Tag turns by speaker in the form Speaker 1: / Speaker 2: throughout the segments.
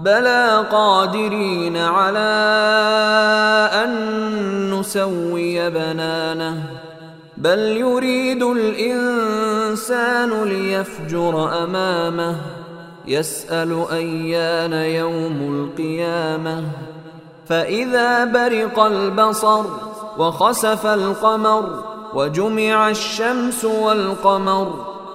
Speaker 1: بلى قادرين على ان نسوي بنانه بل يريد الانسان ليفجر امامه يسال ايان يوم القيامه فاذا برق البصر وخسف القمر وجمع الشمس والقمر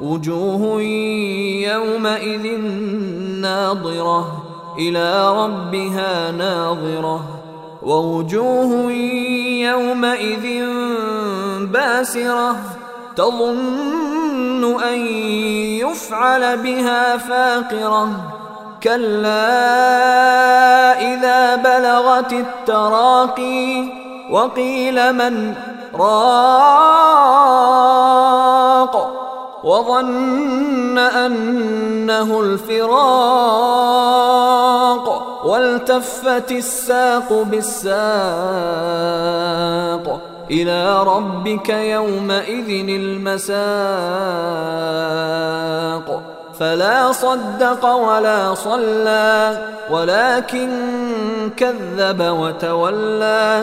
Speaker 1: وجوه يومئذ ناظرة إلى ربها ناظرة. ووجوه يومئذ باسرة تظن أن يفعل بها فاقرة. كلا إذا بلغت التراقي وقيل من راق. وظن أنه الفراق والتفت الساق بالساق إلى ربك يومئذ المساق. فلا صدق ولا صلى ولكن كذب وتولى.